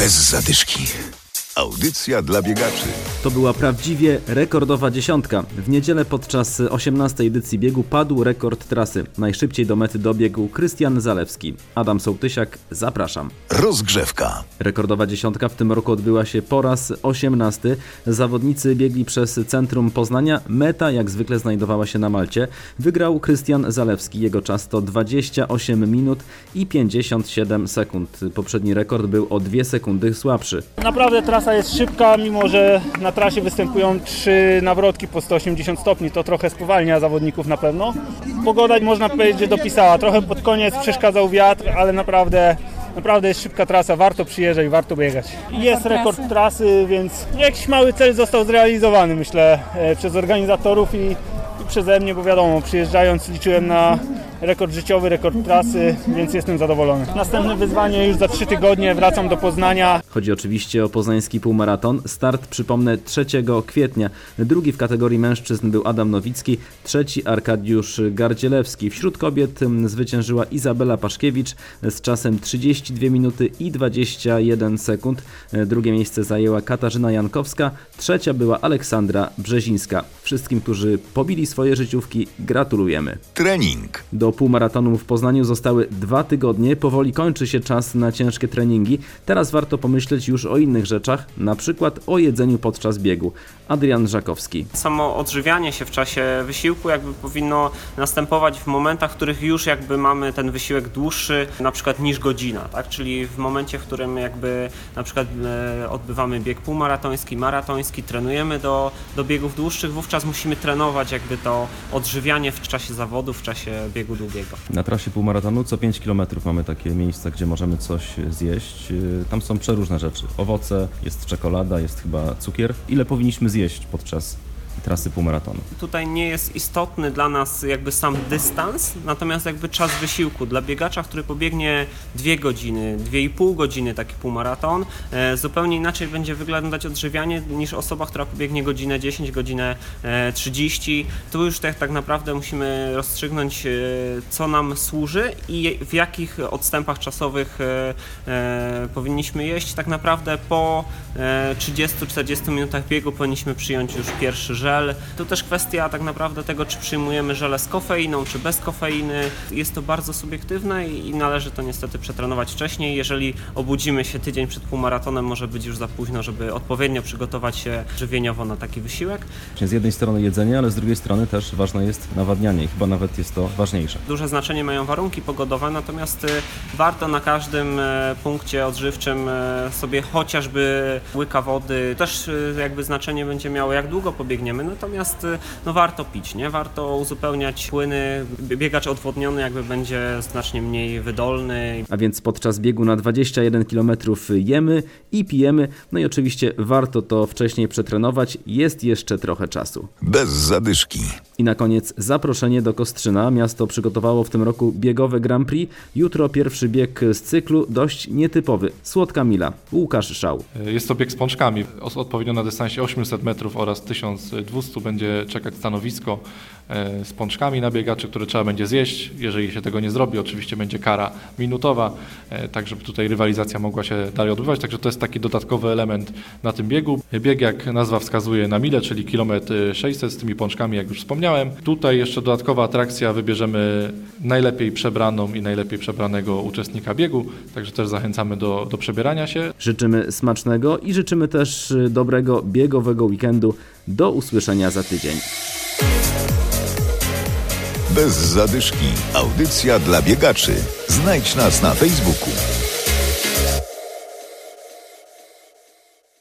Bez zadyszki. Audycja dla biegaczy. To była prawdziwie rekordowa dziesiątka. W niedzielę podczas 18 edycji biegu padł rekord trasy. Najszybciej do mety dobiegł Krystian Zalewski. Adam Sołtysiak, zapraszam. Rozgrzewka. Rekordowa dziesiątka w tym roku odbyła się po raz 18. Zawodnicy biegli przez centrum Poznania. Meta jak zwykle znajdowała się na Malcie. Wygrał Krystian Zalewski. Jego czas to 28 minut i 57 sekund. Poprzedni rekord był o 2 sekundy słabszy. Naprawdę trasa jest szybka, mimo że na trasie występują trzy nawrotki po 180 stopni. To trochę spowalnia zawodników na pewno. Pogoda można powiedzieć, że dopisała. Trochę pod koniec przeszkadzał wiatr, ale naprawdę Naprawdę jest szybka trasa, warto przyjeżdżać, warto biegać. Jest rekord trasy, więc jakiś mały cel został zrealizowany, myślę, e, przez organizatorów i, i przeze mnie, bo wiadomo, przyjeżdżając liczyłem na rekord życiowy, rekord trasy, więc jestem zadowolony. Następne wyzwanie już za trzy tygodnie, wracam do Poznania. Chodzi oczywiście o poznański półmaraton. Start, przypomnę, 3 kwietnia. Drugi w kategorii mężczyzn był Adam Nowicki, trzeci Arkadiusz Gardzielewski. Wśród kobiet mm, zwyciężyła Izabela Paszkiewicz z czasem 32 minuty i 21 sekund. Drugie miejsce zajęła Katarzyna Jankowska, trzecia była Aleksandra Brzezińska. Wszystkim, którzy pobili swoje życiówki, gratulujemy. Trening. Do półmaratonu w Poznaniu zostały dwa tygodnie, powoli kończy się czas na ciężkie treningi. Teraz warto pomyśleć już o innych rzeczach, na przykład o jedzeniu podczas biegu. Adrian Żakowski. Samo odżywianie się w czasie wysiłku jakby powinno następować w momentach, w których już jakby mamy ten wysiłek dłuższy, na przykład niż godzina, tak? Czyli w momencie, w którym jakby na przykład e, odbywamy bieg półmaratoński, maratoński, trenujemy do, do biegów dłuższych, wówczas musimy trenować jakby to odżywianie w czasie zawodów, w czasie biegu długiego. Na trasie półmaratonu co 5 km mamy takie miejsca, gdzie możemy coś zjeść. Y, Tam są przeróżne rzeczy. Owoce, jest czekolada, jest chyba cukier. Ile powinniśmy zjeść podczas trasy półmaratonu? Tutaj nie jest istotny dla nas jakby sam dystans, natomiast jakby czas wysiłku. Dla biegacza, który pobiegnie 2 godziny, 2,5 godziny taki półmaraton, e, zupełnie inaczej będzie wyglądać odżywianie niż osoba, która pobiegnie godzinę 10, godzinę e, 30. Tu już tak, tak naprawdę musimy rozstrzygnąć, e, co nam służy i w jakich odstępach czasowych e, e, powinniśmy jeść. Tak naprawdę po e, 30-40 minutach biegu powinniśmy przyjąć już pierwszy żel. To też kwestia tak naprawdę tego, czy przyjmujemy żele z kofeiną, czy bez kofeiny. Jest to bardzo subiektywne i należy to niestety przetrenować wcześniej. Jeżeli obudzimy się tydzień przed półmaratonem, może być już za późno, żeby odpowiednio przygotować się żywieniowo na taki wysiłek. Z jednej strony jedzenie, ale z drugiej strony też ważne jest nawadnianie i chyba nawet jest to ważniejsze. Duże znaczenie mają warunki pogodowe, natomiast y, warto na każdym e, punkcie odżywczym e, sobie chociażby łyka wody. Też y, jakby znaczenie będzie miało, jak długo pobiegniemy, natomiast y, no warto pić, nie? Warto uzupełniać płyny. Biegacz odwodniony jakby będzie znacznie mniej wydolny. A więc podczas biegu na 21 km jemy i pijemy, no i oczywiście warto to wcześniej przetrenować, jest jeszcze trochę czasu. Bez zadyszki. I na koniec zaproszenie do Kostrzyna. Miasto przygotowało w tym roku biegowe Grand Prix. Jutro pierwszy bieg z cyklu, dość nietypowy. Słodka Mila. Łukasz Szał. Jest to bieg z pączkami. Odpowiednio na dystansie 800 metrów oraz 1200 będzie czekać stanowisko e, z pączkami na biegaczy, które trzeba będzie zjeść. Jeżeli się tego nie zrobi, oczywiście będzie kara minutowa, e, tak żeby tutaj rywalizacja mogła się dalej odbywać. Także to jest taki dodatkowy element na tym biegu. Bieg, jak nazwa wskazuje, na milę, czyli kilometr 600 z tymi pączkami, jak już wspomniałem. Tutaj jeszcze dodatkowa atrakcja, wybierzemy najlepiej przebraną i najlepiej przebranego uczestnika biegu, także też zachęcamy do, do przebierania się. Życzymy smacznego i życzymy też y, dobrego biegowego weekendu. Do usłyszenia za tydzień. Bez zadyszki. Audycja dla biegaczy. Znajdź nas na Facebooku.